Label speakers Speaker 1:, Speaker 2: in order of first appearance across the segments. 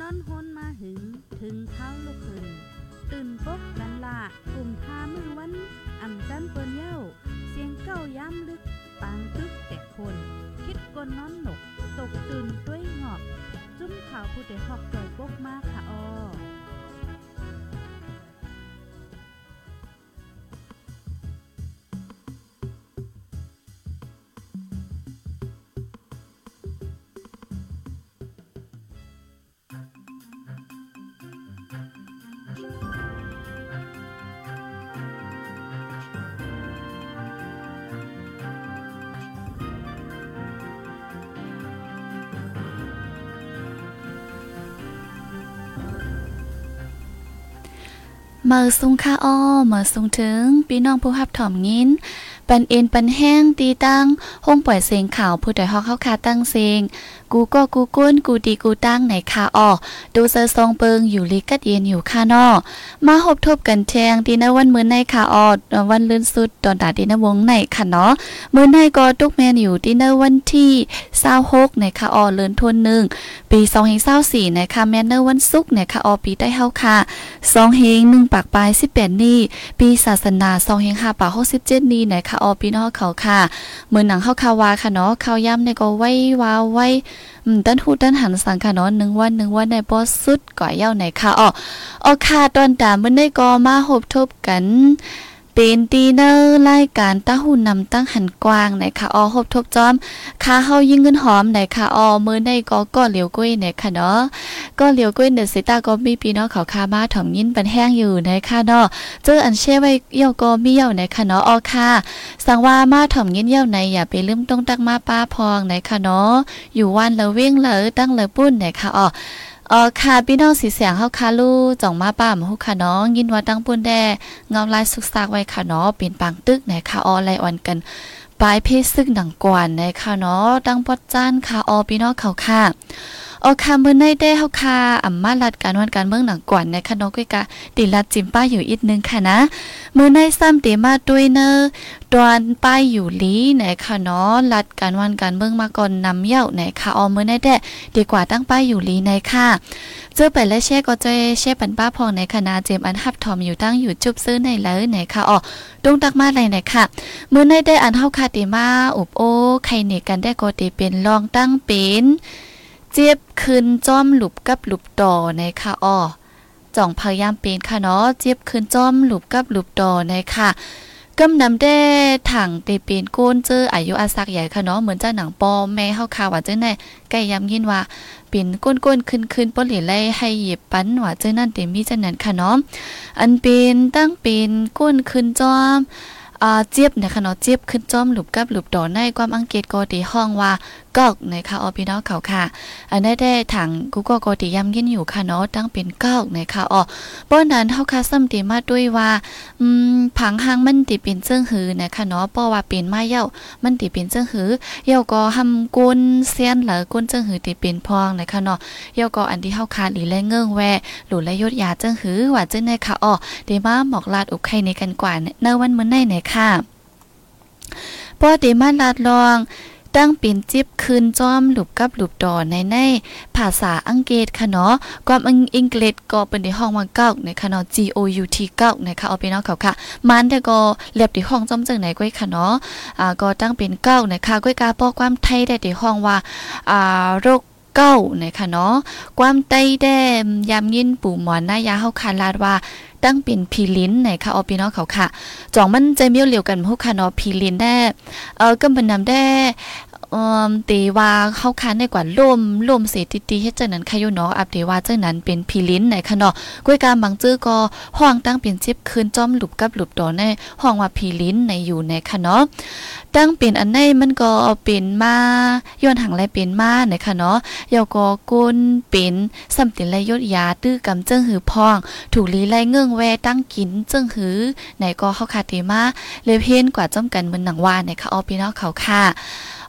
Speaker 1: นอนฮนมาหึง ถึงเท้าลูกขึ้นตื่นปกกันละกลุ่มทามือวันอ่ำจันเปิ้นเย้า เสียงเก้าย้ำลึก ปางตึกแต่คน คิดกนนอนหนก ตกตื่นด้วยหงอบ จุ้มข่าวผู้เดหอกจอยปกมากค่ะออ
Speaker 2: มื่อสุงค่าอ้อเมื่อสุงถึงพี่น้องผู้ฮับถ่อมยินปันเอ็นปันแห้งตีตั้งห้องปล่อยเสียงข่าวผู้ใดฮอกเข้าคาตั้งเสียงกูก็กูก้นกูดีกูตั้งไหนคาออดูเซอร์ซองเปิงอยู่ลิกัดเย็นอยู่ค่านอมาหบทบกันแทงดีนวันมื้อในคาออวันลื่นสุดตอนตาดีนวงในค่ะเนาะมื้อในก็ตุกแมนอยู่ดีนวันที่26ในคาออเลินทนหนึ่งปี2024ในคาแมนเนอร์วันศุกร์ในคาออปีได้เฮาค่ะ2เฮง1ปากปลาย18 นี่ปีศาสนา2เฮง5ปากสิบเจ็ดนี่ในคะออปีนอเขาค่ะมื้อหนังเข้าคาวาค่ะเนาะเขาย่ำในก็ไว้วาไว้อืมต้นหูต้นหันสังค่ะเนาะหนึ่งวันหนึ่งวันในบอสุดก่อยเย้าไหนค่ะอ๋ออ๋อค่ะตอนตามื้อนี้ก็มาหบทบกัน เป็นดีเนอร์รายการต้าหูนนำตั้งหันกว้างไหนค่ะออหบทบจอมค่าเฮายิ่งเงินหอมไหนค่ะออมือในก็ก็เหลียวกุ้ยไหนค่ะเนาะก็เหลียวกุ้ยเดสิตาก็มีพี่น้องเขาคามาถ่อมยินปันแห้งอยู่ไหนค่ะเนาะเจออันเช่ไว้เยี่ยวก็มีเยี่ยวไหนค่ะเนาะออค่ะสังว่ามาถ่อมยินเยี่ยวไหนอย่าไปลืมต้องตักมาป้าพองไหนค่ะเนาะอยู่วันละเว้งเลยตั้งเลยปุ้นไหนค่ะออ ออค่ะพี่น้องสีเสียงเฮาคาลูจ่องมาป้ามฮู้ค่ะน้อง ยินว่าตั้งปุ้นแดเงาลายสุกซากไว้ค่ะเนาะเป็นปังตึกไหนค่ะออไลออนกันปลายเพศซึ่งดังกวนในค่ะเนาะตั้งปอดจ้านค่ะออพี่น้องเขาค่ะ ออค่ะมื้อในได้เฮาค่ะอ่ำมาลัดการวันการเมืองหนังกวนในค่ะกุยกะติลัดจิมป้าอยู่อีกนึงค่ะนะมื้อในซ้ำเตมาด้วยเนอตอนป้ายอยู่ลีไหนค่ะเนาะลัดการวันการเมืองมาก่อนนำเย้าไหนค่ะออมื้อในได้ดีกว่าตั้งป้ายอยู่ลีในค่ะเจอไปและแช่ก็จะแช่ปันป้าพองในคณะเจมอันฮับทอมอยู่ตั้งอยู่จุบซื้อในเลยไหนค่ะอ๋อดงตักมาไหนไหนค่ะมื้อในได้อันเฮาคาติมาอุบโอใครเนกันได้ก็ติเป็นรองตั้งเป็น เจี๊ยบคืนจ้อมหลุบกับหลุบต่อในค่ะอ๋อจ่องพยายามเป็นค่ะเนาะเจี๊ยบคืนจ้อมหลุบกับหลุบต่อในค่ะกำนำได้ถังเตเป็นก้นเจออายุอาศักใหญ่ค่ะเนาะเหมือนเจ้าหนังปอแม่เฮาคาว่าเจ้าไหนไก่ยำยินว่าเป็นก้นก้นขึ้นขึ้นป้นหลีไล่ให้หยิบปั้นว่าเจ้านั่นเต็มมีจังนั้นค่ะเนาะอันเป็นตั้งเป็นก้นขึ้นจอมอ่าเจี๊ยบนะคะเนาะเจี๊ยบขึ้นจอมหลุบกับหลุบต่อในความอังเกฤษก็ตีห้องว่า กอกนะคะออพี่น้องเขาค่ะ อันนี้ได้ถังกูก็ก็ตีย้ำยินอยู่ค่ะเนาะตั้งเป็นกอกนะคะอ๋อป้อนนั้นเฮาค่ะซ้ำตีมาด้วยว่าอืมผังหางมันติเป็นเจิ้งหือนะคะเนาะเพราะว่าเป็นมาเย้ามันติเป็นเจิ้งหือเย้าก็ทำก้นเซียนเหลอก้นเจิ้งหือติเป็นพองนะคะเนาะเย้าก็อันที่เฮาค่าหลีและเงื่งแวหลุและยศยาเจิ้งหือว่าเจิ้งในค่ะอ๋อเดมาหมอกลาดอุกไข่ในกันกว่าเนวันมื้อในไหนค่ะพอเดมาลาดลอง ตั้งเป็นจิบคืนจอมหลุบกับหลุบดอในในภาษาอังกฤษค่ะเนาะความอังกฤษก็เป็นในห้องว่าเก้านะคะเนาะ G O U T เก้านะคะเอาไปเนาะเขาค่ะ มันแต่ก็เรียบที่ห้องจอมจังไหนก้อยค่ะเนาะอ่าก็ตั้งเป็นเก้านะคะก้อยกาป้อความไทยได้ที่ห้องว่าอ่าโรคเก้านะคะเนาะความไตแดมยามยินปู่หมอนหน้ายาเฮาคาลาดว่า ตั้งเป็นพีลินไหนค่ะออพี่น้องเขาค่ะจ่องมันใจเมียวเหลียวกันพวกค่ะเนาะพีลินได้เออก็เป็นนำได้อ่อตีว่าเข้าคันได้กว่าล่มล่มเสติตีเฮ็ดจังนั้นค่ะอยู่เนาะอัปเดว่าจังนั้นเป็นพีลิ้นไหนค่ะเนาะก้วยการบางจื้อก็ห้องตั้งเป็นจิบคืนจ้อมหลุบกับหลุบดอในห้องว่าพีลิ้นในอยู่ในค่ะเนาะตั้งเป็นอันในมันก็เป็นมาย้อนหังไรเป็นมาไหนค่ะเนาะยอก็กุนเป็นสำติไรยศยาตื้อกำเจิ้งหือพอง ถูกลีไล่เงื่องแวตั้งกินเจิ้งหือไหนก็เข้าคาเตมาเลยเพ้นกว่าจ้อมกันเหมือนหนังว่าไหนค่ะออพี่น้องเขาค่ะ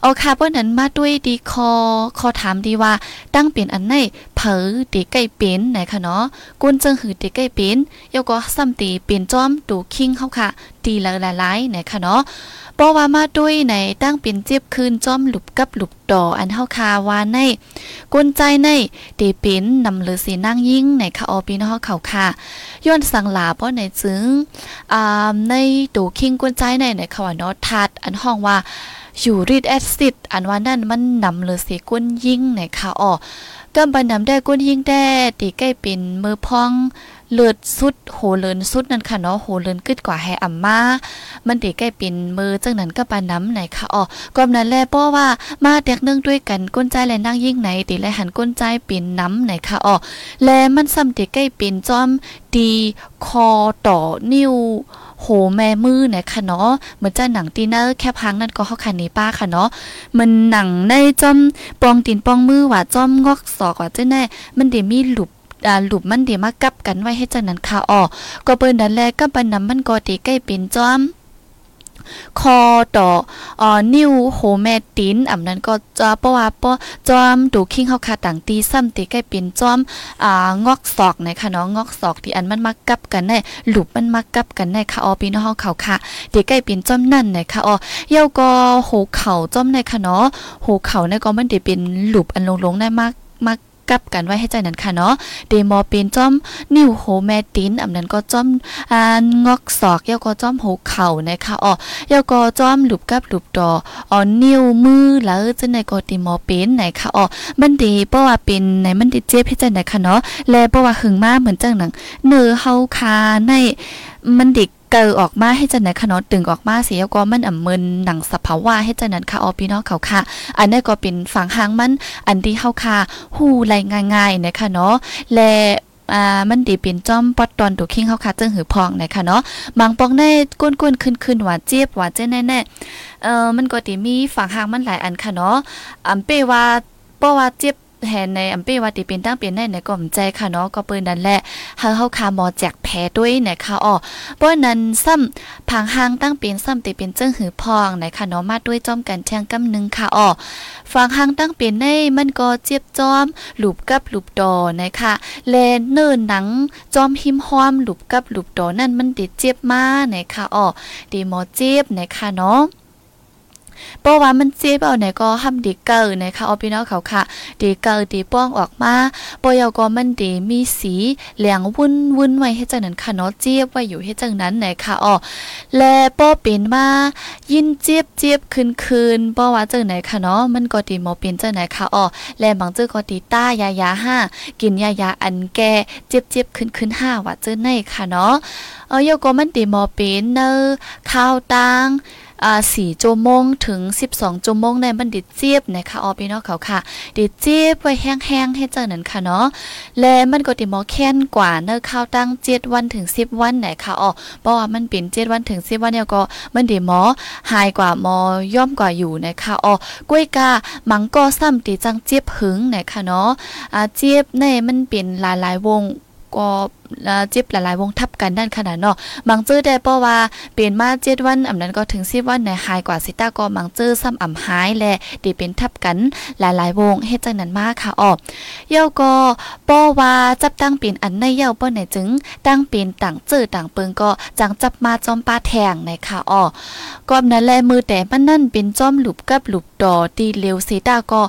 Speaker 2: เอาค่ะเพราะนั้นมาด้วยดีคอ คอถามดีว่า ตั้งเปลี่ยนอันไหนเผอตีใกล้เป็นไหนคะเนาะก้นเจิงหือตีใกล้เป็นยกก็ซ้ำตีเป็นจอมตูคิงเฮาค่ะตีละละลายไหนคะเนาะเพราะว่ามาด้วยในตั้งเป็นเจ็บคืนจอมหลุบกับหลุบต่ออันเฮาคาว่าในก้นใจในตีเป็นนำเลือสีนั่งยิ่งในคะออปีนเฮาเขาค่ะย้อนสังหลาเพราะในจึงอ่าในตูคิงก้นใจในในคะว่าเนาะทัดอันห้องว่ายูริดแอซิดอันว่านั่นมันนำเลือสีก้นยิ่งในคะออ กำบันนำได้ก้นยิ่งแด้ตีใกล้เป็นมือพองเลือดสุดโหเลินสุดนั่นค่ะเนาะโหเลินกึดกว่าให้อ่ำมา มันตีใกล้ป็นมือจังนั้นก็ปานน้ำไหนค่ะอ๋อก็นั้นแลป้อว่ามาแตกเนื่องด้วยกันก้นใจและนั่งยิ่งไหนตีและหันก้นใจป็นน้ำไหนค่ะอ๋อแลมันซ้ำตีใกล้ป็นจอมตีคอต่อนิ้ว โหแม่มือไหนค่ะเนาะเหมือนจะหนังตีเนอร์แค่พังนั่นก็เข้าคันนี้ป้าค่ะเนาะมันหนังในจอมปองตีนปองมือว่าจอมงอกศอกว่าเจ้าแน่มันเดมีหลุบอ่าหลุมมันเดี๋ยวมากับกันไว้ให้จังนั้นค่ะอ๋อก็เปิ้นดันแลก็ปันน้ำมันก็ตีใกล้เป็นจอม คอต่ออ่อนิ้วโหแม่ตินอำนั้นก็จะเพราะว่าป้อจอมดูคิงเฮาคาต่างตีซ้ำตีใกล้เป็นจอมอ่างอกศอกในค่ะเนาะงอกศอกที่อันมันมากับกันในหลุบมันมากับกันในค่ะออพี่น้องเฮาเขาค่ะตีใกล้เป็นจอมนั่นในค่ะออเยาก็โหเข่าจอมในค่ะเนาะโหเข่าในก็มันได้เป็นหลุบอันลงๆได้มากมาก กับกันไว้ให้ใจนั้นค่ะเนาะเดมอเป็นจอมนิ้วโหแม่ตินอำนั้นก็จอมอ่างอกศอกเยาก็จอมโหเข่านะคะอ๋อเยาก็จอมหลุบกับหลุบดออ๋อนิ้วมือแล้วจะในก็ติมอเป็นไหนค่ะอ๋อมันดีเพราะว่าเป็นในมันดีเจ็บให้ใจไหนค่ะเนาะแลเพราะว่าหึงมากเหมือนจังหนังเนื้อเฮาคาในมันดิ เกิดออกมาให้จันไหนคะนาะตึงออกมาเสียก็มันอ่ำเมินหนังสภาวะให้จันนั้นค่ะออพี่น้องเขาค่ะ อันนี้ก็เป็นฝั่งหางมันอันที่เฮาค่ะฮู้ไรง่ายๆนะคะเนาะและอ่ามันดีเป็นจอมปอดตอนตัวคิงเฮาค่ะจึงหือพองนะคะเนาะบางปองในก้นๆขึ้นๆหว่าเจี๊ยบหว่าเจ้แน่ๆเอ่อมันก็ติมีฝั่งหางมันหลายอันค่ะเนาะอำเป้ว่าเพราะว่าเจี๊ยบ แหนในอำเป้ว่าติเป็นตั้งเป็นในในก็มใจค่ะเนาะก็เปิ้นนั่นแหละเฮาเฮาคาหมอแจกแพ้ด้วยนะคะอ้อเพราะนั้นซ้ำผังหางตั้งเป็นซ้ำติเป็นเจิ้งหือพองนะคะเนาะมาด้วยจอมกันแทงกำนึงค่ะอ้อฟังหางตั้งเป็นในมันก็เจ็บจอมหลูบกับหลูบดอนะคะแลเนิ่นหนังจอมหิมห้อมหลูบกับหลูบดอนั่นมันติเจ็บมานะคะอ้อดีหมอเจ็บนะคะเนาะ เพราะว่ามันเจ็บเอาไหนก็ห้ำดีเกินนะคะเอาพี่น้องเขาค่ะดีเกินดีป้องออกมาปอยก็มันดีมีสีเหลืองวุ่นวุ่นไว้ให้จังนั้นค่ะเนาะเจ็บไว้อยู่ให้จังนั้นไหนค่ะอ๋อและป้อเป็นมายินเจ็บเจ็บคืนคืนป้อว่าจังไหนค่ะเนาะมันก็ดีหมอเป็นจังไหนค่ะอ๋อและบางเจ้าก็ดีต้ายายาห้ากินยายาอันแก่เจ็บเจ็บคืนคืนห้าว่าเจ้าไหนค่ะเนาะเออโยก็มันดีหมอเป็นเนอข้าวตัง อ่าสี่โจมงถึง 12 โจมงในบันดิเจี๊ยบนะคะออพี่น้องเขาค่ะดิเจี๊ยบไว้แห้งๆให้เจ้านั้นค่ะเนาะและมันก็ติมอแค้นกว่าเนอข้าวตั้ง7วันถึง 10 วันไหนค่ะอ๋อเพราะว่ามันเป็น7วันถึง 10 วันเนี่ยก็มันดิมอหายกว่ามอย่อมกว่าอยู่นะคะอ๋อกล้วยกามังก็ซ้ำติจังเจี๊ยบหึงไหนะคะเนาะอ่าเจี๊ยบในมันเป็นหลายๆวงก็ เจ็บหลายๆวงทับกันด้านขนาดเนาะมังเจอได้เพราะว่าเปลี่ยนมาเจ็ดวันอำนั้นก็ถึงสิบวันในหายกว่าสิตาก็มังเจอซ้ำอ่ำหายและดีเป็นทับกันหลายๆวงเฮ็ดจังนั้นมาค่ะออเย้าก็ป้อว่าจับตั้งเป็นอันในเย้าป้อไหนจึง ตั้งเป็นต่างเจอต่างเปิงก็จังจับมาจอมปลาแทงในค่ะออก็นั้นแลมือแต่มันนั่นเป็นจอมหลุบกับหลุบดอตีเร็วสิตาก็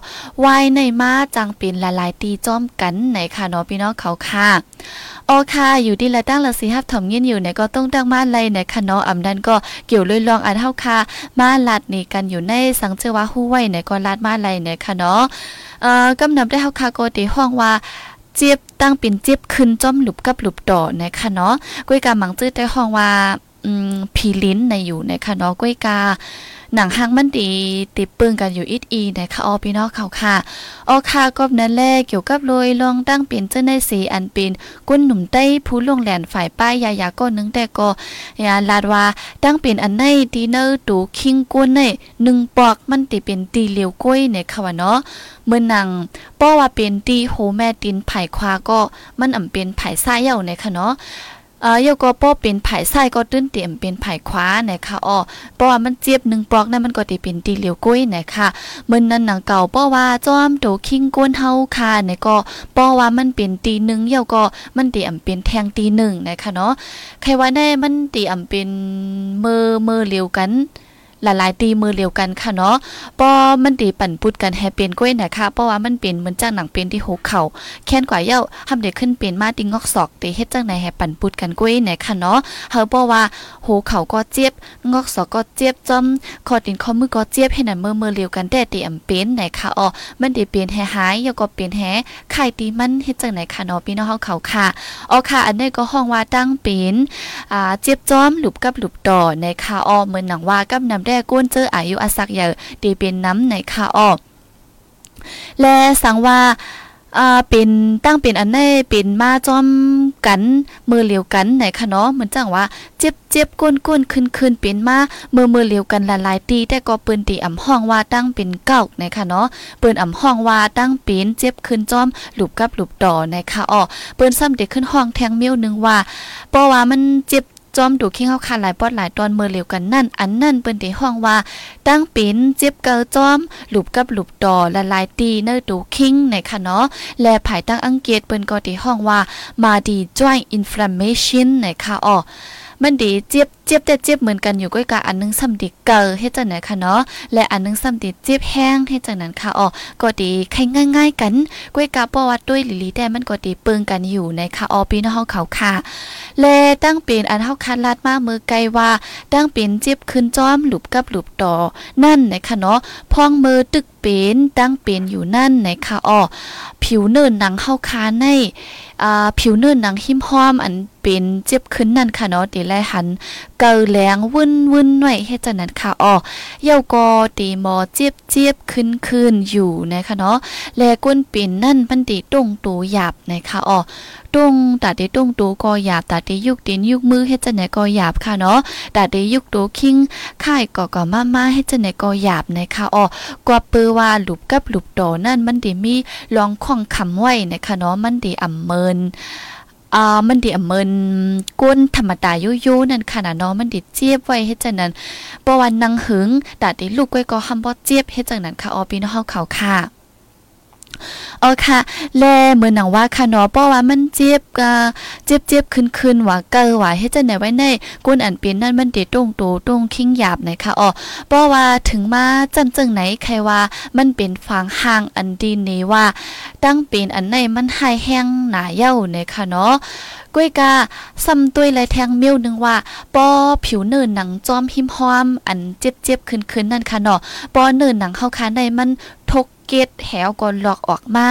Speaker 2: วายในมาจังเป็นหลายๆตีจอมกันในค่ะเนาะพี่น้องเขาค่ะ ออค่ะ อยู่ดีละตั้งละสิฮับถมเงินอยู่ในก็ต้องตั้งมาเลยในคะเนาะอำดันก็เกี่ยวเลยลองอันเฮาค่ะ มาลัดนี่กันอยู่ในสังเจวาฮู้ไว้ในก็ลัดมาเลยในคะเนาะเอ่อกำนำได้เฮาค่ะก็ติห้องว่าเจี๊ยบตั้งเป็นเจี๊ยบขึ้นจ้อมหลุบกับหลุบต่อนะคะเนาะก้ยกาหมังจื้อได้ห้องว่า ผีลิ้นในอยู่ในคะเนาะก้อยกา หนังห้างมันดีติดปึงกันอยู่อิดอีนคะออพี่น้องเขาค่ะออค่ะก็นั้นแรกเกี่ยวกับโรยลองตั้งเป็นเจ้าในสีอันเป็นกุ้นหนุ่มใต้ผู้ลงแหลนฝ่ายป้ายยายาก็นึงแต่ก็ยาลาดว่าตั้งเป็นอันในดีเนอร์ตูคิงกุ้นในหนึ่งปอกมันติเป็นตีเหลียวก้อยในค่ะว่าเนาะเมื่อนังป้อว่าเป็นตีโฮแม่ตินไผ่ควาก็มันอ่ำเป็นไผ่ซ่าเย่าในค่ะเนาะ เอ่าเยกก็ป้อเป็นไผ่ไส้ก็ตื้นเตียมเป็นไผ่คว้านะคะอ๋อเพราะว่ามันเจี๊ยบหนึ่งปลอกนั่นมันก็ติเป็นตีเหลียวกุ้ยนะคะมันนั่นหนังเก่าเพราะว่าจอมโตคิงก้นเฮาค่ะเนี่ยก็เพราะว่ามันเป็นตีหนึ่งเยาก็มันเตียมเป็นแทงตีหนึ่งนะคะเนาะใครว่าได้มันเตียมเป็นมือมือเหลียวกัน หลายๆตีมือเดียวกันค่ะเนาะปอมันตีปั่นปุดกันแฮเป็นก้วยนะคะเพราะว่ามันเป็นเหมือนจ้างหนังเป็นที่หกเข่าแค้นกว่าเย้าทำเด็กขึ้นเป็นมาติงอกศอกตีเฮ็ดจังไหนแฮปั่นปุดกันก้วยนะคะเนาะเฮาบอกว่าหูเข่าก็เจ็บงอกศอกก็เจ็บจอมคอตินข้อมือก็เจ็บให้นั่นมือมือเดียวกันแต่ตีอำเป็นนะคะอ๋อมันได้เป็นแฮหายยก็เป็นแฮไข่ตีมันเฮ็ดจังไหนค่ะเนาะพี่น้องเฮาเขาค่ะอ๋อค่ะ อันนี้ก็ห้องว่าตั้งเป็นอ่าเจ็บจอมหลุบกับหลุบต่อนะคะอ๋อเหมือนหนังว่ากับนำได้ก้นเจออายุอาศักเยอะตีเป็นน้ำในค่าออและสังว่าอ่าเป็นตั้งเป็นอันในเป็นมาจอมกันมือเหลียวกันไหนคะเนาะเหมือนจังว่าเจ็บเจ็บก้นก้นขึ้นขึ้นเป็นมามือมือเหลียวกันหลายๆตีแต่ก็เปินตีอ่ำห้องว่าตั้งเป็นเก้าในคะเนาะเปินอ่ำห้องว่าตั้งเป็นเจ็บขึ้นจอมหลุบกับหลุบต่อในคะอ้อเปินซ้ำเด็กขึ้นห้องแทงเมี้ยวนึงว่าเพราะว่ามันเจ็บ จอมดูคิงเฮาคาหลายปอดหลายตอนเมื่อเร็วกันนั่น อันนั่นเปิ้นได้ห้องว่า ตั้งปิ้นเจ็บเกาจอมหลุบกับหลุบต่อละลายตีเนอดูคิงในค่ะเนาะและภายตั้งอังเกตเปิ้นก็ได้ห้องว่ามาดี joint inflammation ในค่ะอ๋อมันดีเจ็บเจ็บแต่เจ็บเหมือนกันอยู่ก้อยกะอันนึงซ้ำดีเกอเฮ็ดจังไหนคะเนาะและอันนึงซ้ำดีเจ็บแห้งเฮ็ดจังนั้นค่ะอ๋อก็ดีใครง่าย ๆ กันก้อยกะเพราะว่าด้วยลิลีแต่มันก็ดีเปิงกันอยู่ในค่ะอ๋อพี่น้องเขาค่ะ และตั้งเป็นอันเฮาคันลาดมามือไกลว่าตั้งเป็นเจ็บขึ้นจ้อมหลุบกับหลุบต่อ นั่นนะคะเนาะพองมือตึกเป็นตั้งเป็นอยู่นั่นนะคะอ๋อผิวเนินหนังเฮาคาในอ่าผิวเนินหนังหิมห้อมอันเป็นเจ็บขึ้นนั่นค่ะเนาะตีแลหันเกาแหลงวุ่นวุ่นหน่อยเฮ็ดจังนั้นค่ะอ๋อเยาก็ตีหมอเจ็บเจ็บขึ้นขึ้นอยู่นะคะเนาะและก้นเป็นนั่นมันตีตรงตัวหยาบนะคะอ๋อ ตรงตาเดตรงตัวก็หยาบตาเดยุกตีนยุกมือเฮ็ดจังไหนก็หยาบค่ะเนาะตาเดยุกตัวคิงค่ายก็ก็มามาเฮ็ดจังไหนก็หยาบนะคะอ๋อกว่าปือว่าหลุบกับหลุบโตนั่นมันดีมีลองข้องคำไว้นะคะเนาะมันดีอ่ำเมินอ่ามันดีอเมินก้นธรรมดายุยุนั่นค่ะนะเนาะมันดีเจี๊ยบไว้เฮ็ดจังนั้นบ่ว่านังหึงตาเดลูกไว้ก็หำบ่เจี๊ยบเฮ็ดจังนั้นค่ะอ๋อพี่น้องเฮาเขาค่ะ อ๋อค่ะแลเหมือนหนังว่าค่ะเนาะเพราะว่ามันเจ็บก็เจ็บเจ็บขึ้นขึ้นว่าเกอว่าเฮ็ดจังได๋ไว้ในก้นอันเป็นนั่นมันเดตรงโตตรงคิงหยาบนะคะอ๋อเพราะว่าถึงมาจังจังไหนใครว่ามันเป็นฟางห่างอันดีนี้ว่า ตั้งเป็นอันในมันหายแห้งหนาเย้านะคะเนาะก้วยกาซ้ำตุ้ยและแทงเมียวนึงว่าปอผิวเนินหนังจอมหิมหอม อันเจ็บๆขึ้นๆนั่นค่ะเนาะปอเนินหนังเข้าคาในมันทก เกตแหวก่อนหลอกออกมา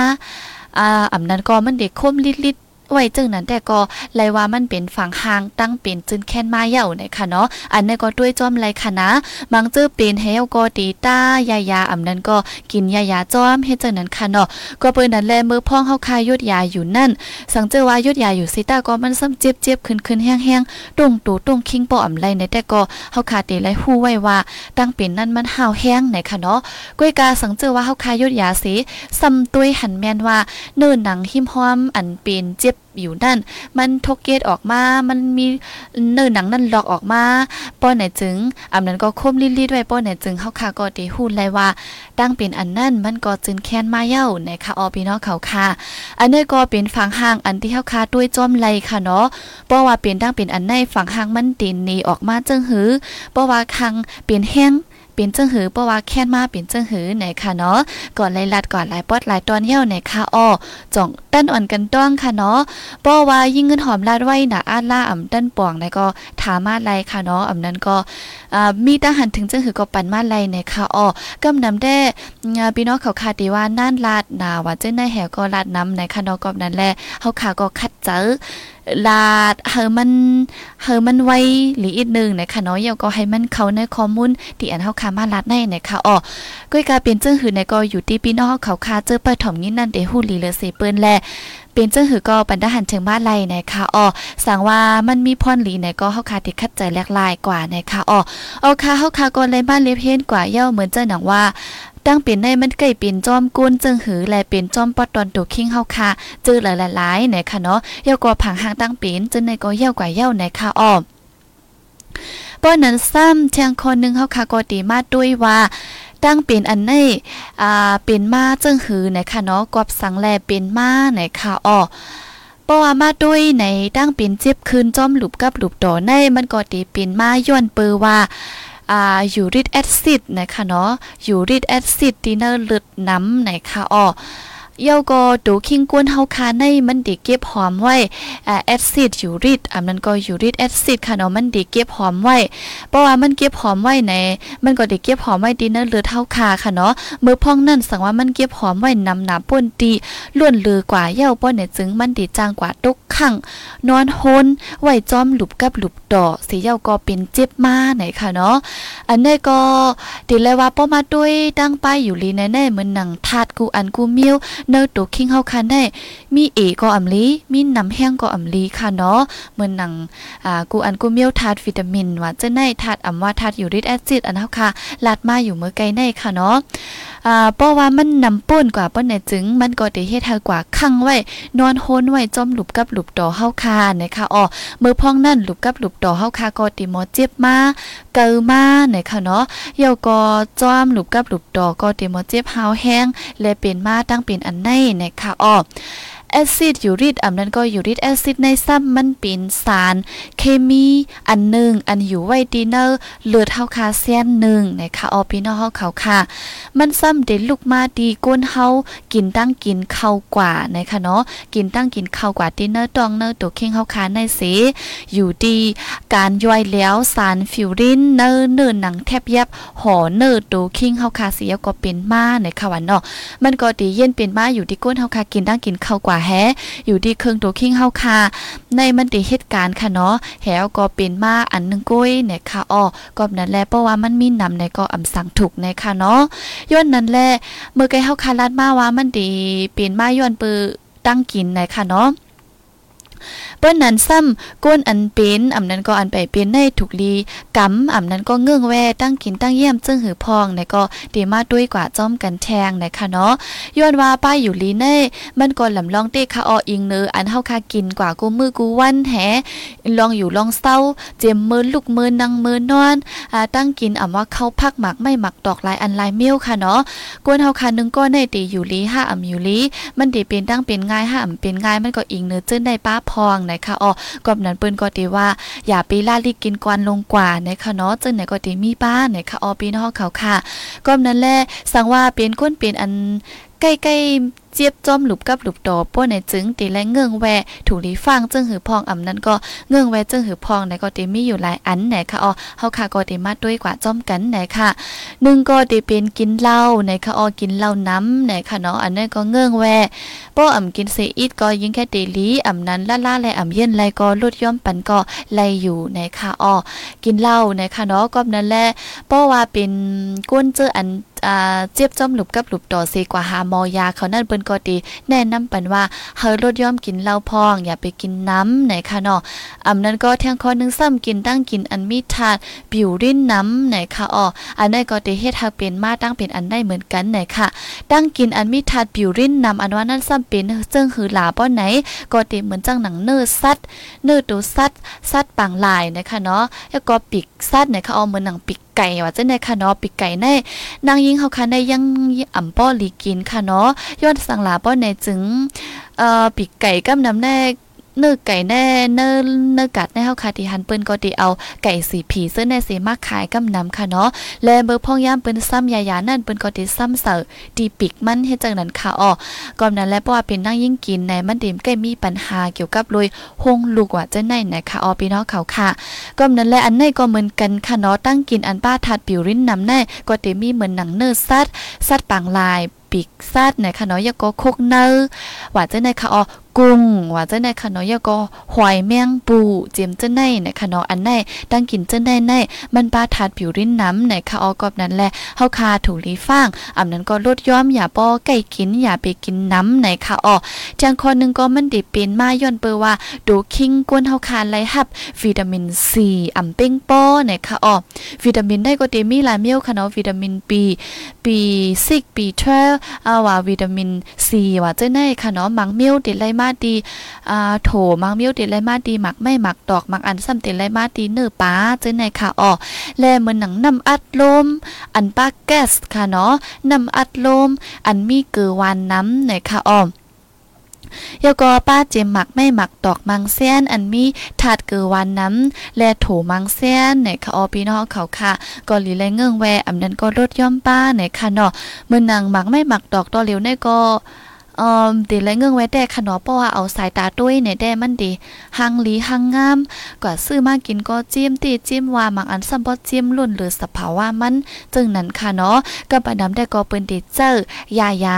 Speaker 2: อ่าอำนั้นก็มันเด็กคมลิดๆ ไว้จึงนั้นแต่ก็ไลว่ามันเป็นฝั่งห่างตั้งเป็นจึนแค้นมาเย่านะคะเนาะอันนี้ก็ด้วยจอมไรค่ะนะบางจื้อเป็นเฮวก็ตีต้ายายาอำนั้นก็กินยายาจอมเฮ็ดจังนั้นค่ะเนาะก็เปิ้นนั้นแลมือพ่องเฮาคายยุดยาอยู่นั่น สังเจอว่ายุดยาอยู่ซิต้าก็มันซ้ำเจ็บๆขึ้นๆแห้งๆตรงตูตรงคิงปออำไรในแต่ก็เฮาคาเตไลฮู้ไว้ว่าตั้งเป็นนั่นมันห่าวแห้งไหนค่ะเนาะก้อยกาสังเจอว่าเฮาคายยุดยาสิซ้ำตุ้ยหันแม่นว่าเนินหนังหิมห้อมอันเป็นเจ็บอยู่นั่น มันทกเกตออกมา มันมีเนื้อหนังนั่นหลอกออกมา ป้อนไหนจึงอำนั้นก็คมลิดๆไว้ป้อนไหนจึงเฮาค่ะก็ได้ฮู้เลยว่าตั้งเป็นอันนั่นมันก็จึงแค้นมาเย้าในะคะออพี่น้องเขาค่ะ อันนี้ก็เป็นฝั่งห่างอันที่เฮาค่ะด้วยจอมไลค่ะเนาะเพราะว่าเป็นตั้งเป็นอันในฝั่งห่างมันตินนีออกมาจึงหือเพราะว่าคังเป็นแห้ง เป็นจังหือเพราะว่าแค้นมาเป็นจังหือไหนค่ะเนาะก่อนไล่ลัดก่อนหลายปอดหลายตอนเหี้ยวไหนค่ะอ้อจ่องตั้นอ่อนกันต้องค่ะเนาะเพราะว่ายิ่งเงินหอมลาดไว้น่ะอาดล่าอ่ำตั้นป่วงไหนก็ถามาไลค่ะเนาะอ่ำนั้นก็อ่ามีทหารถึงจังหือก็ปันมาไลไหนค่ะอ้อกำนำได้พี่น้องเขาคาดีว่านั่นลาดหนาว่าเจ้าในแหวก็ลาดน้ำในค่ะเนาะก็นั้นแหละเฮาขาก็คัดเจอ ลาดเฮอมันเฮอมันไวหรืออีกนึงนะคะเนาะเยาก็ให้มันเข้าในข้อมูลที่อันเฮาคามาลาดในนะคะอ๋อก้อยกาเป็นจึงหือในก็อยู่ที่พี่น้องเขาคาเจอปฐมงี้นั่นเดฮู้ลีเลเซเปิ้นแลเป็นจังหือก็ปันดาหันถึงมานไลนะคะอ๋อสั่งว่ามันมีพรหลีไหนก็เฮาคาติคัดใจแลกลายกว่านะคะอ๋อเอาค่ะเฮาคาก็เลยบ้านเล็บเฮนกว่าเย้าเหมือนเจ้าหนังว่า ตั้งเป็นในมันใกล้เป็นจอมกุนจึงหือและเป็นจอมปอดตอนตัวคิงเฮาค่ะจื้อหลายๆๆนะคะเนาะเย้าก็ผังหางตั้งเป็นจึงในก็เย้ากว่าเย้านะคะอ๋อป้อนนั้นซ้ำเทียงคนหนึ่งเฮาค่ะก็ตีมาด้วยว่าตั้งเป็นอันในอ่าเป็นมาจึงหือนะคะเนาะกอบสังแลเป็นมานะคะอ๋อเพราะว่ามาด้วยในตั้งเป็นเจ็บคืนจอมหลุบกับหลุบต่อในมันก็ตีเป็นมาย้อนเปอว่า อ่ายูริกแอซิดนะคะเนาะยูริกแอซิดที่เนอร์เลือดน้ำนะคะอ๋อเยาก็ดูคิงกวนเฮาคาในมันดีเก็บหอมไว้แอซิดยูริกอันนั้นก็ยูริกแอซิดค่ะเนาะมันดีเก็บหอมไว้ เพราะว่ามันเก็บหอมไว้ในมันก็ด้เก็บหอมไว้ดีเนอร์เลือเท่าคาค่ะเนาะมือพ่องนั่นสังว่ามันเก็บหอมไว้นำหนาป่นตีล้วนลือกว่าเย้าป้อนเนี่ยจึงมันดีจางกว่าตุก ขังนอนโฮนไหวจอมหลุบกับหลุบดอกสีเย้าก็เป็นเจ็บมาไหนค่ะเนาะอันนี้ก็ดีเลยว่าป้อมาด้วยตั้งป้ายอยู่ลีแน่ๆเหมือนหนังทาดกูอันกูมิวเนอตัวคิงเฮาคันได้มีเอก็อำลีมีน้ำแห้งก็อำลีค่ะเนาะเหมือนหนังอ่ากูอันกูมิวทาดวิตามินว่าจะในทาดอำว่าทาดยูริกแอซิดอันเฮาค่ะลาดมาอยู่เมื่อไกลในค่ะเนาะ อ่าเพราะว่ามันนำป่นกว่าป้นเนี่ยจึง มันก็ได้เฮ็ดให้กว่าคั่งไว้ นอนโฮนไว้จมหลุบกับหลุบต่อเฮาคานะคะอ๋อมือพองนั่นหลุบกับหลุบต่อเฮาคาก็ติหมอเจ็บมาเกอมานะคะเนาะเยาก็จอมหลุบกับหลุบต่อก็ติหมอเจ็บเฮาแห้งและเป็นมาตั้งเป็นอันในนะคะอ๋อ แอซิดยูริกอันนั้นก็ยูริกแอซิดในซ้ำมันเป็นสาร เคมีอันหนึ่งอันอยู่ไว้ดีเนอร์เลือดเฮาคาเซียนหนึ่งนะคะออพี่น้องเฮาเขาค่ะ มันซ้ำเด็ดลูกมาดีก้นเฮากินตั้งกินเข้ากว่านะคะเนาะกินตั้งกินเข้ากว่าดีเนอร์ตองเนอร์ตัวเข่งเฮาคาในเสอยู่ดีการย่อยแล้วสารฟิวรินเนอร์เนื้อหนังแทบยับห่อเนอร์ตัวเข่งเฮาคาเสียก็เป็นมาในะคะวันเนาะมันก็ดีเย็นเป็นมาอยู่ที่ก้นเฮาคากินตั้งกินเข้ากว่าแฮอยู่ที่เครื่องตัวคิงเฮาค่ะ ในมันติเหตุการณ์ค่ะเนาะแหวก็เป็นมาอันนึงกุ้ยเนี่ยค่ะอ้อก็นั้นแหละเพราะว่ามันมีนำในก็อำสั่งถูกในค่ะเนาะย้อนนั้นแหละเมื่อไกเฮาคาลาดมาว่ามันดีเป็นมาย้อนปือตั้งกินในค่ะเนาะ เปิ้นนั้นซ้ำก้นอันเป็นอำนั้นก็อันไปเป็นในถูกลีกำอำนั้นก็เงื่องแวตั้งกินตั้งเยี่ยมจึงหือพองในก็ดีมาด้วยกว่าจ้อมกันแทงนะคะเนาะย้อนว่าป้ายอยู่ลีเน่มันก็ลำลองเต้คาอออิงเนออันเฮาคากินกว่ากูมือกูวันแหลองอยู่ลองเศร้า เจ็มมือลูกมือนังมือนอนอ่าตั้งกินอำว่าเข้าพักหมักไม่หมักดอกลายอันลายเมี้ยวค่ะเนาะกวนเฮาคานึงก็ในตีอยู่ลีห้าอำอยู่ลีมันดีเป็นตั้งเป็นง่ายห้าอำเป็นง่ายมันก็อิงเนื้อเจิ้นได้ป้าพองนะคะอ๋อกอบนั้นเปิ้นก็ตีว่า อย่าปีล่าลิกินกวนลงกว่านะคะเนาะจึงไหนก็ตีมีบ้านนะคะอ๋อปีนอกเขาค่ะกอบนั้นแหละสังว่าเปลี่ยนก้นเปลี่ยนอันใกล้ๆ เจี๊ยบจอมหลุบกับหลุบต่อป้นในจึงตีและเงื่องแวถูกลีฟังจึงหือพองอำนั้นก็เงื่องแวจึงหือพองในก็ตีมีอยู่หลายอันไหนค่ะอ๋อเฮาค่ะก็ตีมาด้วยกว่าจอมกันไหนค่ะหนึ่งก็ตีเป็นกินเหล้าไหนค่ะอ๋อกินเหล้าน้ำไหนค่ะเนาะอันนั้นก็เงื่องแวป้ออำกินเซอิดก็ยิ่งแค่ตีลีอำนั้นล่าๆและอำเย็นไรก็ลดย่อมปันก็ไลอยู่ไหนค่ะอ๋อกินเหล้าไหนค่ะเนาะก็นั้นแหละป้อว่าเป็นก้นเจออันอ่าเจ็บจอมหลุบกับหลุบต่อเซกว่าหามอยาเขานั่นเปิ้นก็ดีแนะนำปันว่าเฮาลดย่อมกินเหล้าพอง อย่าไปกินน้ำไหนค่ะเนาะอำนั้นก็แทงข้อนึงซ้ำกินตั้งกินอันมีธาตุบิวรินน้ำไหนค่ะอ้ออันนั้นก็ด้เฮ็ดให้เป็นมาตั้งเป็นอันได้เหมือนกันไหนค่ะตั้งกินอันมีธาตุบิวรินน้ำอันว่านั้นซ้ำเป็นจึงหือหลาป้อไหน ก็ด้เหมือนจังหนังเนื้อสัตว์เนื้อตัวสัตว์สัตว์ปางลายนะคะเนาะแล้วก็ปีกสัตว์ไหนค่ะอ้อเหมือนหนังปีก ไก่ว่าจังได๋ค่ะเนาะปีไก่ในนางยิงเฮาค่ะในยังอ่ำป้อลีกินค่ะเนาะย้อนสังหลาป้อในจึงเอ่อปีไก่กับน้ำแน่ เนื้อไก่แน่เนื้อเนื้อกัดในเฮาค่ะที่หันเปิ้นก็ติเอาไก่สีผีซึ่งในสิมาขายกำนำค่ะเนาะและเบอร์พ่องย่ามเปิ้นซ้ำยายานั่นเปิ้นก็ติซ้ำเสอตีปิกมันเฮ็ดจังนั้นค่ะอ้อก่อนนั้นแล้วเพราะว่าเป็นนั่งยิ่งกินในมันดิมใกล้มีปัญหาเกี่ยวกับลุยหงลูกว่าจังได๋นะคะอ้อพี่น้องเขาค่ะก่อนนั้นและอันในก็เหมือนกันค่ะเนาะตั้งกินอันป้าทัดปิวริ้นนำแน่ก็ติมีเหมือนหนังเนื้อสัตว์สัตว์ปางลายปีกซาดไหนค่ะเนาะยาก็คกเนอว่าจะในค่ะอ๋อ กุ้งว่าเจ้าในค่ะนาะยาก็หอยแมงปูเจียมเจ้าในนะคะเนาะอันในตั้งกินเจ้าในในมันปลาถาดผิวริ้นน้ำในค่ะออกอบนั้นแหละเฮาคาถูลีฟ้างอำนั้นก็ลดย้อมอย่าป้อไก่กินอย่าไปกินน้ำในค่ะออจังคนนึงก็มันดิเป็นมาย้อนเปอว่าดูคิงกวนเฮาคาไลฮับวิตามินซีอำเป้งป้อในค่ะออวิตามินได้ก็เตมีหลายเมียวค่ะเนาะวิตามิน B B6 B12 อ่าว่าวิตามิน C ว่าเจ้าในค่ะเนาะมังเมียวติไลมาดีอ่าโถมังเมียวติไลมาดีหมักไม่หมักดอกหมักอันซ้ำติไลมาดีเนื้อปลาเจ้าในค่ะอ๋อแลเหมือนหนังน้ำอัดลม อันปาแก๊สค่ะเนาะน้ำอัดลม อันมีเกลือวานน้ำในค่ะอ๋อยก็ป้าเจมหมักไม่หมักดอกมังเซียนอันมีถาดเกือวันน้ำและโถมังเซียนในค่ะอพี่น้องเขาค่ะก็ลีแลเงื่องแวอำนั้นก็ลดย่อมป้าในค่ะเนาะเมื่อนางหมักไม่หมักดอกตอเหลียวในก็ ออมดีและเงื่องไว้แต่ขนอเพราะว่าเอาสายตาด้วยในแด้มันดีหังลีหังงามกว่าซื้อมากินก็จิ้มตีจิ้มว่ามังอันซัมบ่จิ้มลุ่นหรือสภาวะมัน จึงนั้นค่ะเนาะก็ประดำได้ก็เปิ้นดีเจอยายา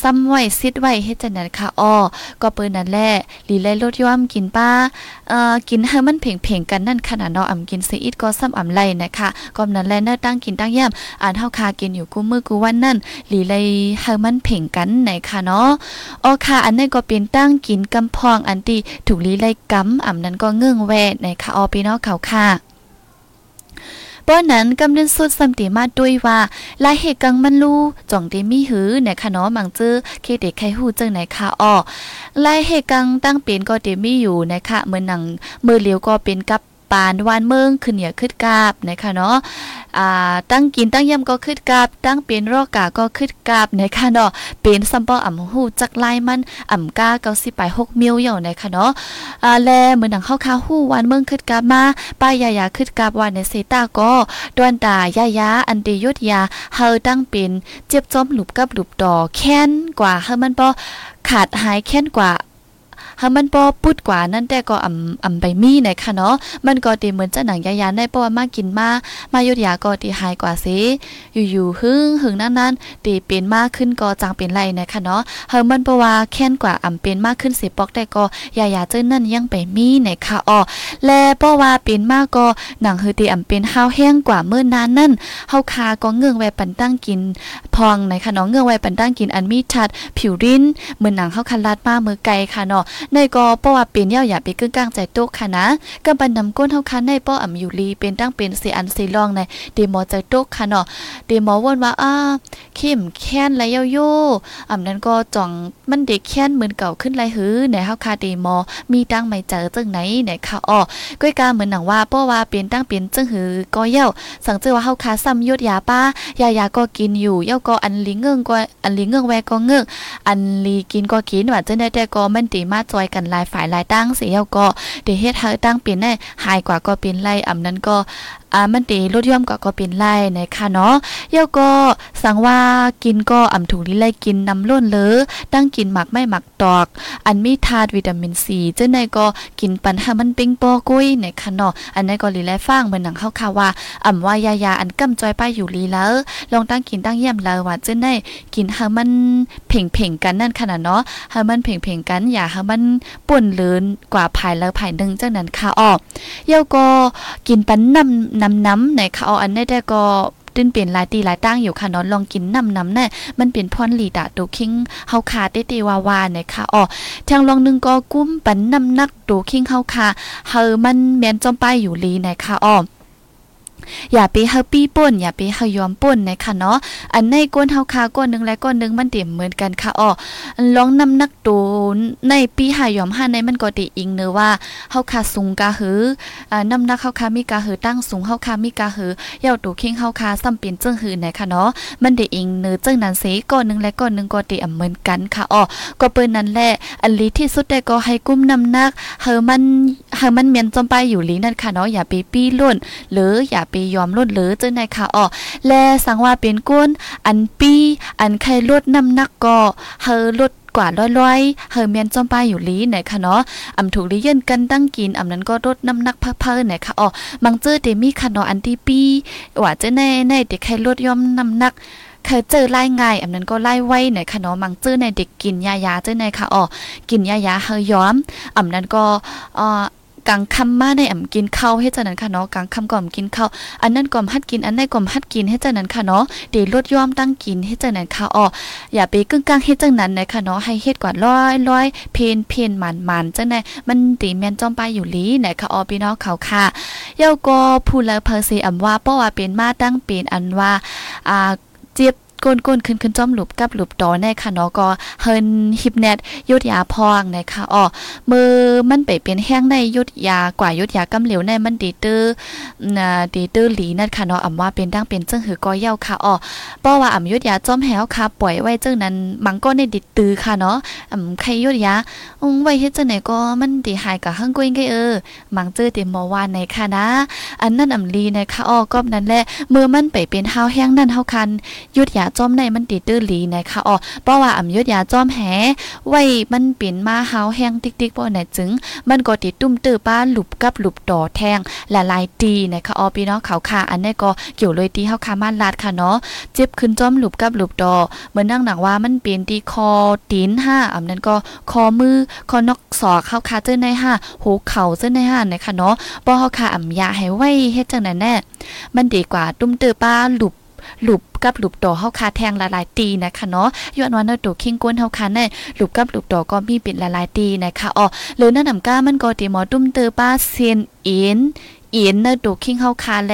Speaker 2: ซ้ำไว้ซิดไว้เฮ็ดจังนั้นค่ะอ้อก็เปิ้นนั่นแหละลีไลลดย่อมกินป้าเอ่อกินให้มันเพ่งๆกันนั่นขนาดเนาะอำกินซีอิดก็ซ้ำอำไลนะคะก็นั้นแหลเนื้อตั้งกินตั้งย่ำอ่านเฮาคากินอยู่กูมือกูวันนั่นลีไลให้มันเพ่งกันไหนค่ะเนาะอ๋อค่ะอันนี้ก็เป็นตั้งกินกำพองอันที่ถูกลีไลกำอ่ำนั้นก็เงื่องแวในค่ะอ้อพี่น้องเขาค่ะ ป้อนนั้นกำเนิดสุดสัมติมาด้วยว่าลายเหตุกังมันลู่จ่องเดมีหือในคะเนาะมังจื้อเคเด็กไขหูจังไหนคะอ้อลายเหตุกังตั้งเป็นก็เดมีอยู่นะคะเมื่อหนังมือเลียวก็เป็นกับ ปานวานเมืองขึ้นเหนียขึ้นกาบนะคะเนาะอ่าตั้งกินตั้งย่ำก็ขึ้นกาบตั้งเป็นรอกกาก็ขึ้นกาบนะคะเนาะเป็นซัมปออ่ำหูจักไล่มันอ่ำกาเกาสิไปหกมิลอยู่นะคะเนาะอ่าแลเหมือนหนังเข้าคาหู้วานเมืองขึ้นกาบมาป้ายายาขึ้นกาบวานในเซตาก็ดวนตายายาอันเดยุดยาเฮาตั้งเป็นเจ็บจอมหลุบกับหลุบดอแค้นกว่าเฮามันบ่ขาดหายแค้นกว่า หามันปอปุดกว่านั่นแต่ก็อ่ำอ่ำใบมีในค่ะเนาะมันก็ตีเหมือนจะหนังยายาได้เพราะว่ามากินมามายุดยาก็ตีหายกว่าสิอยู่ๆหึ่งหึ่งนั้นนั้นตีเป็นมากขึ้นก็จังเป็นไรหนะคะเนาะเฮามันเพราะว่าแค้นกว่าอ่ำเป็นมากขึ้นสิปอกแต่ก็ยายาเจ้านั่นยังไปมีในค่ะอ๋อและเพราะว่าเป็นมากก็หนังเฮตีอ่ำเป็นห้าวแห้งกว่าเมื่อนานนั่นเฮาคาก็เงื่องไว้ปันตั้งกินพองในค่ะเนาะเงื่องไว้ปันตั้งกินอันมีชัดผิวริ้นเหมือนหนังเฮาคันลาดมามือไกลค่ะเนาะในก็เพราะว่าเป็นเย่าอย่าไปกึ่งกลางใจโต๊ะค่ะนะกำบันนำก้นเฮาคันในป้ออ่ำอยู่ลีเป็นตั้งเป็นเสอันเสลองในเดมอใจโตค่ะเนาะเดมอวนว่าอ้าเข้มแค้นไรโยอ่ำนั้นก็จ่องมันเด็กแค้นเหมือนเก่าขึ้นไรหือในเฮาคาเดมอมีตั้งไม่เจอจังไหนในค่ะอ้อก้อยกาเหมือนหนังว่าเพราะว่าเป็นตั้งเป็นจังหือก็เย่าสังเจอว่าเฮาคาซ้ำยดยาป้ายายาก็กินอยู่เย่าก็อันลิงเงื่งก็อันลิงเงื่งแวก็เงื่งอันลีกินก็กินว่าจังได้แต่ก็มันตีมาจอยกันหลายฝ่ายหลายตั้งเสียก็เดเฮ็ดให้ตั้งเป็นได้หายกว่าก็เป็นไรอำนั้นก็อ่ามันตีลดย่อมก็ก็เป็นไรนะคะเนาะเย่าก็สั่งว่ากินก็อ่ำถูกลิไลกินน้ำล้นเลยตั้งกินหมักไม่หมักตอก อันมีธาตุวิตามินซีเจ้าในก็กินปันห้มันปิ้งปอกุ้ยนะคะเนาะอันนี้ก็ลีไลฟังเหมือนหนังเข้าค่ะว่าอ่ำว่ายายาอันกำจอยป้ายอยู่ลีแล้วลองตั้งกินตั้งเยี่ยมเลยว่าเจ้าในกินห้มันเพ่งเพ่งกันนั่นขนาดเนาะห้มันเพ่งเพ่งกันอย่าห้มันป่นเลืนกว่าภายแล้วภายหนึ่งจังนั้นค่ะออกเย่าก็กินปันน้ำน้ำน้ำในเขาอันได้แต่ก็ตื้นเปลี่ยนหลายตีหลายตั้งอยู่ค่ะนอนลองกินน้ำน้ำแน่มันเป็นพรลีดาโดคิงเฮาคาเตตีวาวาเนี่ยค่ะอ๋อทางลองนึงก็กุ้มปันน้ำนักตัวคิงเฮาคาเฮอมันแมนจอมป้ายอยู่ลีเนี่ยค่ะอ๋อ อย่าไปเฮาปี้ป่นอย่าไปเฮายอมป่นนะคะเนาะอันในก้นเฮาคาก้นนึงและก้นนึงมันเต็มเหมือนกันค่ะอ๋อลองนำนักโตในปีหายอมห้าในมันก็ติอิงเนอว่าเฮาคาสูงกะหืออ่าน้ำนักเฮาคามีกะหือตั้งสูงเฮาคามีกะหือเย่าตูเข่งเฮาคาซ้ำเป็นเจิ้งหือนะคะเนาะมันได้อิงเนอเจิ้งนั้นเสก้นนึงและก้นนึงก็ติอเหมือนกันค่ะอ๋อก็เปิ้นนั่นแหละอันลีที่สุดได้ก็ให้กุ้มน้ำนักเฮามันเฮามันเมียนจอมไปอยู่ลีนั่นค่ะเนาะอย่าไปปี้ล้นหรืออย่าปยอมลดเหลือจังได๋ค่ะอ๋อแลสังว่าเป็นก้นอันปีอันใครลดน้ำหนักก็เฮอลดกว่าร้อยๆเฮอเมียนจอมป้ายอยู่ลีไหนคะเนาะอำถูกลิเย็นกันตั้งกินอำนั้นก็ลดน้ำหนักเพิ่มไหนคะอ๋อมังเจอเดมีค่ะเนาะอันที่ปีว่าจะแน่ๆเด็กใครลดย่อมน้ำหนักเคยเจอไล่ง่ายอันนั้นก็ไล่ไว้ไหนคะเนาะมังเจอในเด็กกินยายาเจ้อในค่ะอ๋อกินยายาเฮยย้อมอันนั้นก็อ่อ กลางค่ำมาในอ่ำกินข้าวให้จังนั้นค่ะเนาะกลางค่ำก่อมกินข้าวอันนั้นก่อมฮัดกินอันไหนก่อมฮัดกินให้จังนั้นค่ะเนาะเดี๋ยวลดย่อมตั้งกินให้จังนั้นค่ะอ๋ออย่าไปกึ่งกลางให้จังนั้นนะคะเนาะให้เฮ็ดกว่าร้อยร้อยเพนเพนหมันหมันจังไดมันตีแมนจอมไปอยู่ลีนะคะอ๋อพี่น้องเขาค่ะเย้าก็พูดแล้วเพอสิอำว่าเพราะว่าเป็นมาตั้งเป็นอันว่าอ่าเจี๊ยบ ก้นก้นขึ้นขึ้นจ้อมหลุบกับหลุบตอในค่ะเนาะก็เฮินฮิปเน็ตยุดยาพองนะคะอ๋อมือมันไปเป็นแห้งในยุดยากว่ายุดยากำเหลวในมันดีตื้อนะดีตื้อหลีนั่นค่ะเนาะอ่ำว่าเป็นดังเป็นเจิงหือก็เย้าค่ะอ๋อเพราะว่าอ่ำยุดยาจ้อมแหวค่ะปล่อยไว้เจิ้งนั้นมังก็ในดิดตื้อค่ะเนาะอ่ำใครยุดยาอุ้งไว้เฮ็ดจังไหนก็มันดีหายกับหังกุ้ยไงเออมังเจอติหมอวานในค่ะนะ อันนั้นอ่ำลีนะคะอ๋อก็นั่นแหละมือมันไปเป็นห้าวแห้งนั่นเฮาคันยุดยาจอมในมันติดตื้อหลีนะคะอ๋อเพราะว่าอ่ำยุดยาจอมแหไว้มันเปลี่ยนมาหาแห้งติ๊กๆบ่ไหนจึง มันก็ติดตุ้มตื้อป้าหลุบกับหลุบต่อแทงละลายตีนะคะอ๋อพี่น้องเขาค่ะอันนี้ก็เกี่ยวเลยตีเฮาค่ะมานลาดค่ะเนาะเจ็บขึ้นจอมหลุบกับหลุบต่อเหมือนนั่งหนังว่ามันเปลี่ยนตีคอตีนห้าอำนั้นก็คอมือคอนอกศอกเฮาค่ะเจ้าในห้าหูเข่าเจ้าในห้านะคะเนาะบ่เฮาค่ะอ่ำยาให้ไว้เฮ็ดจังนั้นแน่มันดีกว่าตุ้มเตอป้าหลุบ หลุบกับหลุบตอเฮาคาแทงละลายตีนะคะเนาะย้อนว่าเนตัวคิงก้นเฮาคาเน่หลุบกับหลุบตอก็มีเป็นละลายตีนะคะอ๋อหรือนั่นนำก้ามันก็ติหมอตุ้มเตอป้าเซียนเอ็น เอ็นเนอตัวคิงเฮาคาแล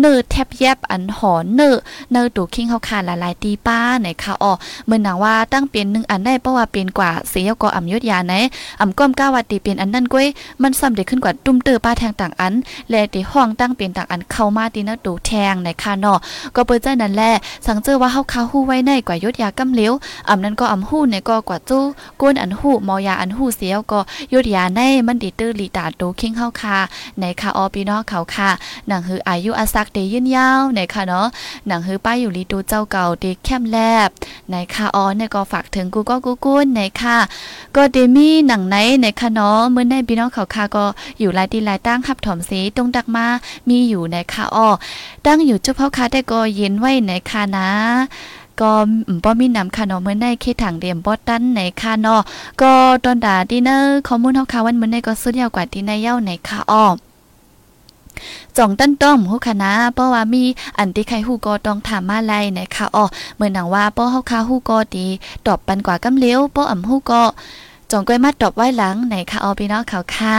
Speaker 2: เนอแทบแยบอันหอนเนอเนอตัวคิงเฮาคาละลายตีป้าไหนคะอ๋อเหมือนหนังว่าตั้งเป็นหนึ่งอันได้เพราะว่าเป็นกว่าเสียก็อ่ำยุดยาไหนอ่ำก้มก้าวตีเป็นอันนั้นก้อยมันซ้ำได้ขึ้นกว่าตุ้มเตอป้าแทงต่างอัน และตีห้องตั้งเป็นต่างอันเข้ามาตีเนะตูแทงในค่ะเนาะก็เปิดใจนั่นแหละสังเจอว่าเฮาคาฮู้ไว้ในกว่ายศยากำเหลวอำนั้นก็อำฮู้ในก็กว่าจู้ก้นอันฮู้มอยาอันฮู้เสียก็ยศยาในมันดีตื้อลีตาโตคิงเฮาคาในค่ะออพี่น้องเขาค่ะหนังฮืออายุอาศักได้ยืนยาวในค่ะเนาะหนังฮือป้ายอยู่ลีตูเจ้าเก่าตีแคมแลบในค่ะออในก็ฝากถึงกูก็กูกุ้นในค่ะ ก็เดมี่หนังไหนในค่ะเนาะมื้อในพี่น้องเขาค่ะก็อยู่ลายตีลายตั้งหับถอมสีตรงดักมามีอยู่ในค่ะอ้อตั้งอยู่เจ้าพ่อค่ะแต่ก็เย็นไว้ในค่ะนะก็บ่มีนำค่ะเนาะเมื่อในเคถังเดียมบ่ตันในค่ะเนาะก็ตอนดาดินเนอร์ข้อมูลเฮาค่ะวันมื้อในก็สุดยาวกว่าที่ในเย้าในค่ะอ้อ จ่องตั้นต้อมฮู้คณะเพราะว่ามีอันที่ใครฮู้ก็ต้องถามมาไล่นะคะอ๋อเหมือนหนังว่าป้อเฮาคาฮู้ก็ดีตอบปันกว่ากำเลี้ยวป้ออ่ำฮู้ก็จองก้อยมาตอบไว้หลังไหนค่ะเอาพี่น้องเขาค่ะ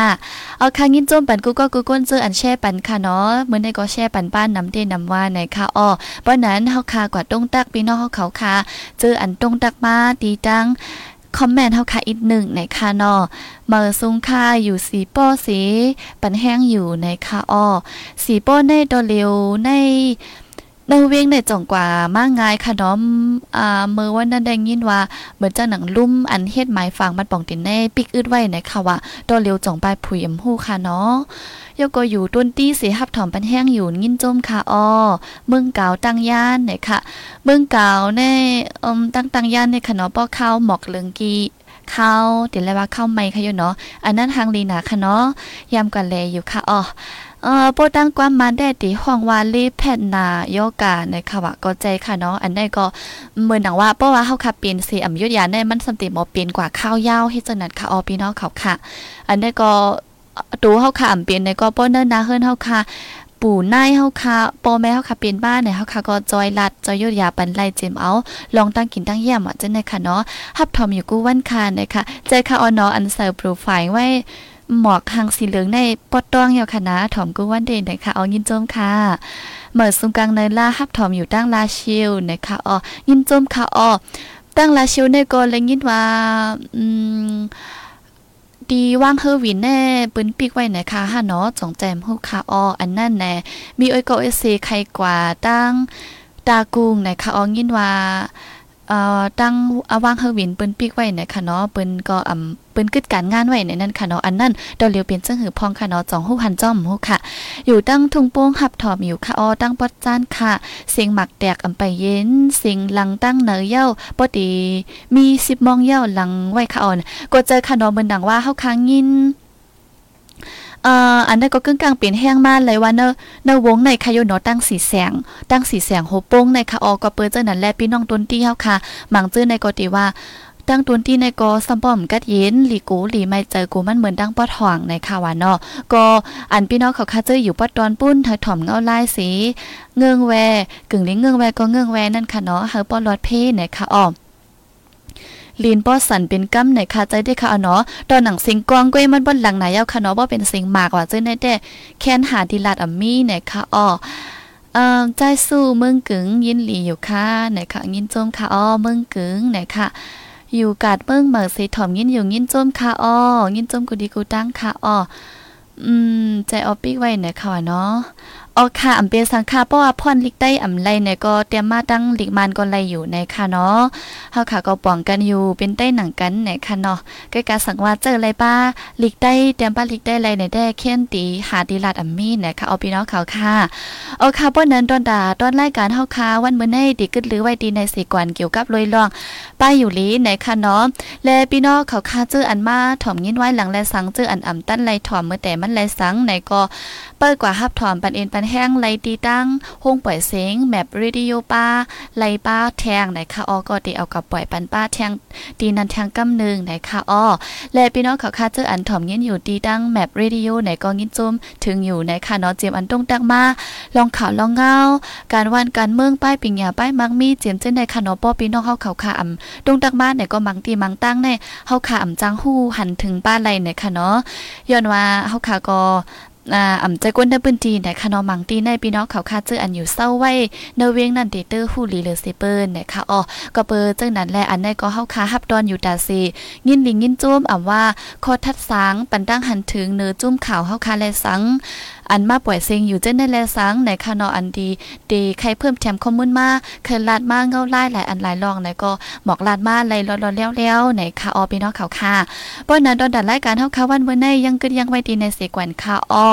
Speaker 2: เอาค่ะยินจมปันกูก็กูก้นเจออันแช่ปันค่ะเนาะเหมือนในก็แช่ปันบ้านน้ำเตน้ำว่าไหนค่ะอ๋อเพราะนั้นเฮาค่ะกว่าตรงตักพี่น้องเฮาเขาค่ะ เจออันตรงตักมาตีจัง คอมเมนต์เฮาค่ะอีกหนึ่งในค่ะนาะเมื่อซุงค่าอยู่สีป้อสี ปันแห้งอยู่ในค่ะอ้อสีป้อในดอเร็วใน ในเวียงในจ่องกว่ามากง่ายค่ะน้อมอ่าเมื่อวันนั้นได้ยินว่าเหมือนจังหนังลุ่มอันเฮ็ดหมายฟังมันป่องตินแน่ปิกอึดไว้นะคะว่าดอเร็วจ่องปลายผุยอำฮู้ค่ะเนาะยก็อยู่ต้นตี้เสียหับถอมปันแห้งอยู่ยินจมค่ะอ้อเมืองเก่าตั้งย่านเนี่ยค่ะเมืองเก่าในอืมตั้งตั้งย่านในค่ะเนาะป้อข้าวหมอกเลืองกีข้าวเดี๋ยวเลยว่าข้าวไม่ค่ะอยู่เนาะอันนั้นทางลีนาค่ะเนาะยำกันแลอยู่ค่ะอ้อ เอ่อโปตั้งความมาได้ติห้องวาลีแพทนาโยกาในค่ะว่าก็ใจค่ะเนาะอันนี้ก็เหมือนหนังว่าเพราะว่าเฮาค่ะเป็นสิอำยุทยาในมันสัมติบ่เป็นกว่าข้าวยาวเฮ็ดจังนั้นค่ะออพี่น้องเขาค่ะ อันนี้ก็ตูเฮาค่ะอำเป็นในก็ป้อเนิ่นนาเฮิรนเฮาค่ะปู่นายเฮาค่ะพ่อแม่เฮาค่ะเป็นบ้านเนี่ยเฮาค่ะก็จอยลัดจอยยุดยาปันไล่เจมเอา ลองตั้งกินตั้งเยี่ยมอะจังได๋ค่ะเนาะฮับทอมอยู่กู้วันคานนะคะใจค่ะออนออันเซอร์โปรไฟล์ไว้ หมอกหางสีเหลืองในปอดต้องอยู่ค่ะนะถอมกู้วันเดนนะคะเอายินโจมค่ะเหมือสุงกังในล่าฮับถอมอยู่ตั้งลาชิลนะคะอ๋อยินโจมค่ะอ๋อตั้งลาชิลในก็เลยยินว่าอืมดีว่างเฮอวินแน่ปืนปีกไว้ไหนคะฮะเนาะจงแจมฮู้ค่ะอออันนั่นแน่มีโอ้ยก็เอเซใครกว่าตั้งตากุงไหนคะออยินว่าเอ่อตั้งอาวางเฮอวินปืนปีกไว้ไหนคะเนาะปืนก็อ่ำ ปืนกึดการงานไว้ในนั้นค่ะเนาะอันนั้นดอกเลียวเป็นจังหือพองค่ะเนาะจองฮู้หันจ้อมฮู้ค่ะ อยู่ตั้งทุ่งโป้งหับถอมอยู่ค่ะออตั้งปอดจานค่ะ เสียงหมักแตกอำไปเย็นเสียงหลังตั้งเหนอเย้าปอดีมี10มองเย้าหลังไว้ค่ะอ่อนก็เจอค่ะเนาะเหมือนดังว่าเฮาค้างยินเอ่ออันนั้นก็กึ่งกลางเปลี่ยนแห้งมาเลยว่าเนอะเนวงในคายโนตั้งสีแสง ตั้งสีแสงโฮโป้งในคาออก็เปิ้เจ้านั่นและพี่น้องต้นที่เฮาค่ะหมังจื้อในก็ติว่า ตั้งตวนที่ในกอซัมป้อมกัดเย็นหลีกูหลีไม่เจอกูมันเหมือนดังปอดห่วงในค่ะว่าเนาะก็อันพี่น้องเขาคาเจออยู่ปอดตอนปุ้นเธอถ่อมเงาลายสีเงืองแวกึ่งลิงเงืองแวก็เงืองแวนั่นค่ะเนาะเฮาปอลอดเพในค่ะอ้อมลีนป้อสันเป็นกั้มในคาใจได้ค่ะเนาะตอนหนังสิงกองก้วยมันบนหลังไหนเอาค่ะเนาะว่าเป็นสิงหมากว่าเจ้าในแต่แค้นหาดีลาดอัมมี่ในค่ะอ้อเอ่อใจสู้เมืองกึ๋งยินหลีอยู่ค่ะไหนค่ะยินโจมค่ะอ้อเมืองกึ๋งไหนค่ะ อยู่กาดเมืองเหมือสีถอมยินอยู่ยินจมค่ะอ้อยินจมกูดีกูตั้งค่ะอ้ออืม ใจออปิกไว้ไหนค่ะเนาะ ออค่ะอำเปสังค่ะเพราะว่าพ่อนลิกได้อำไลเนี่ยก็เตรียมมาตั้งลิกมันก็ไลอยู่ในค่ะเนาะเฮาค่ะก็ป้องกันอยู่เป็นได้หนังกันในค่ะเนาะก็การสังว่าเจออะไรป้าลิกได้เตรียมป้าลิกได้ไรในได้เค้นตีหาดีลาดอัมมี่นะคะเอาพี่น้องเขาค่ะเอาค่ะเพราะนั้นตอนดาตอนรายการเฮาค่ะวันมื้อนี้ดีกึดหรือไว้ดีในสิกวนเกี่ยวกับลอยลองป้ายอยู่ลีในค่ะเนาะและพี่น้องเขาค่ะเจออันมาถ่อมยินไว้หลังและสังเจออันอ่ำตั้นไรถ่อมเมื่อแต่มันไรสังในก็เปิ้กว่าฮับถ่อมปันเอ็นปันแห้งไลตีตั้งห้องปล่อยเสียงแมปเรดิโอป้าไลป้าแทงไหนค่ะอ้อก็ตีเอากับปล่อยปันป้าแทงตีนันแทงกำนึงไหนค่ะอ้อและพี่น้องเขาคาเจออันถ่อมยินอยู่ตีตั้งแมปเรดิโอไหนก็ยินจุมถึงอยู่ในค่ะเนาะเจียมอันตรงตักมาลองข่าวลองเงาการวันการเมืองป้ายปิงยาป้ายมักมีเจียมเจ้นในค่ะเนาะป้อพี่น้องเฮาเขาค่ะอ่ำตรงตักมาไหนก็มังตีมังตั้งในเฮาค่ะอ่ำจังฮู้หันถึงป้าไรไหนค่ะเนาะย้อนว่าเฮาค่ะก็ อ่าอ่ำใจก้นได้ปืนจีนนะคะนาะมังตีในพี่น้องเขาคาเจออันอยู่เศร้าไว้เนเวงนั่นเตเตอร์ฮู้ลีเลอเซเปิลนะคะอ๋อก็เปิดจังนั้นแหละอันในก็เฮาคาฮับดอนอยู่ตาซียินลิงยินจุ้มอ่ำว่าคอทัดสางปันตั้งหันถึงเนื้อจุ้มข่าวเฮาคาแลสัง อันมาป่วยเซ็งอยู่เจ้นในแลสังในคานออันดีดีใครเพิ่มแถมข้อมูลมาเคยลาดมาเงาไล่หลายอันหลายลองในก็หมอกลาดมาไหลร้อนๆแล้วๆในคาออพี่น้องเขาวค่ะป้อนนั้นตอนดัดรายการเฮาค่ะวันเมื่อในยังกึดยังไว้ดีในเสกวันคาออ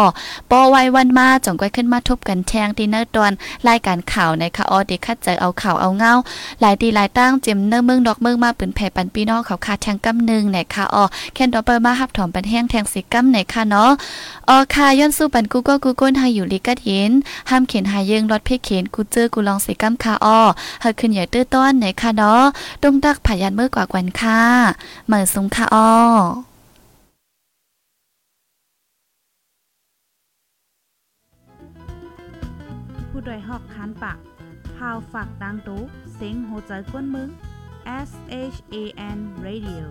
Speaker 2: ปอไว้วันมาจ่องก้อยขึ้นมาทบกันแทงดีเนอร์ตอนรายการข่าวในคาออดีคัดใจเอาข่าวเอาเงาหลายดีหลายตั้งเจมเนอเมืองดอกเมืองมาปืนแผ่ปันพี่น้องเขาวค่ะแทงกำนึงในคาออแค่นดอเปอร์มาฮับถอมปันแห้งแทงสีกำในคาเนาะออค่ะย้อนสู้ปันกูก็กูก้นหาอยู่ลิกัดเย็นห้ามเขียนหาเยิงรถเพ่เขียนกูเจอกูลองเสีกำคาออเฮาขึ้นอย่าตื้อต้อนในคาเนาะดงดักผายันเมื่อกว่ากวันค่ะเหมือสุงคาออ
Speaker 1: ผู้ดยหอกคานปากพาวฝากดังตู้เซ็งโหใจกวนมึง S H A N Radio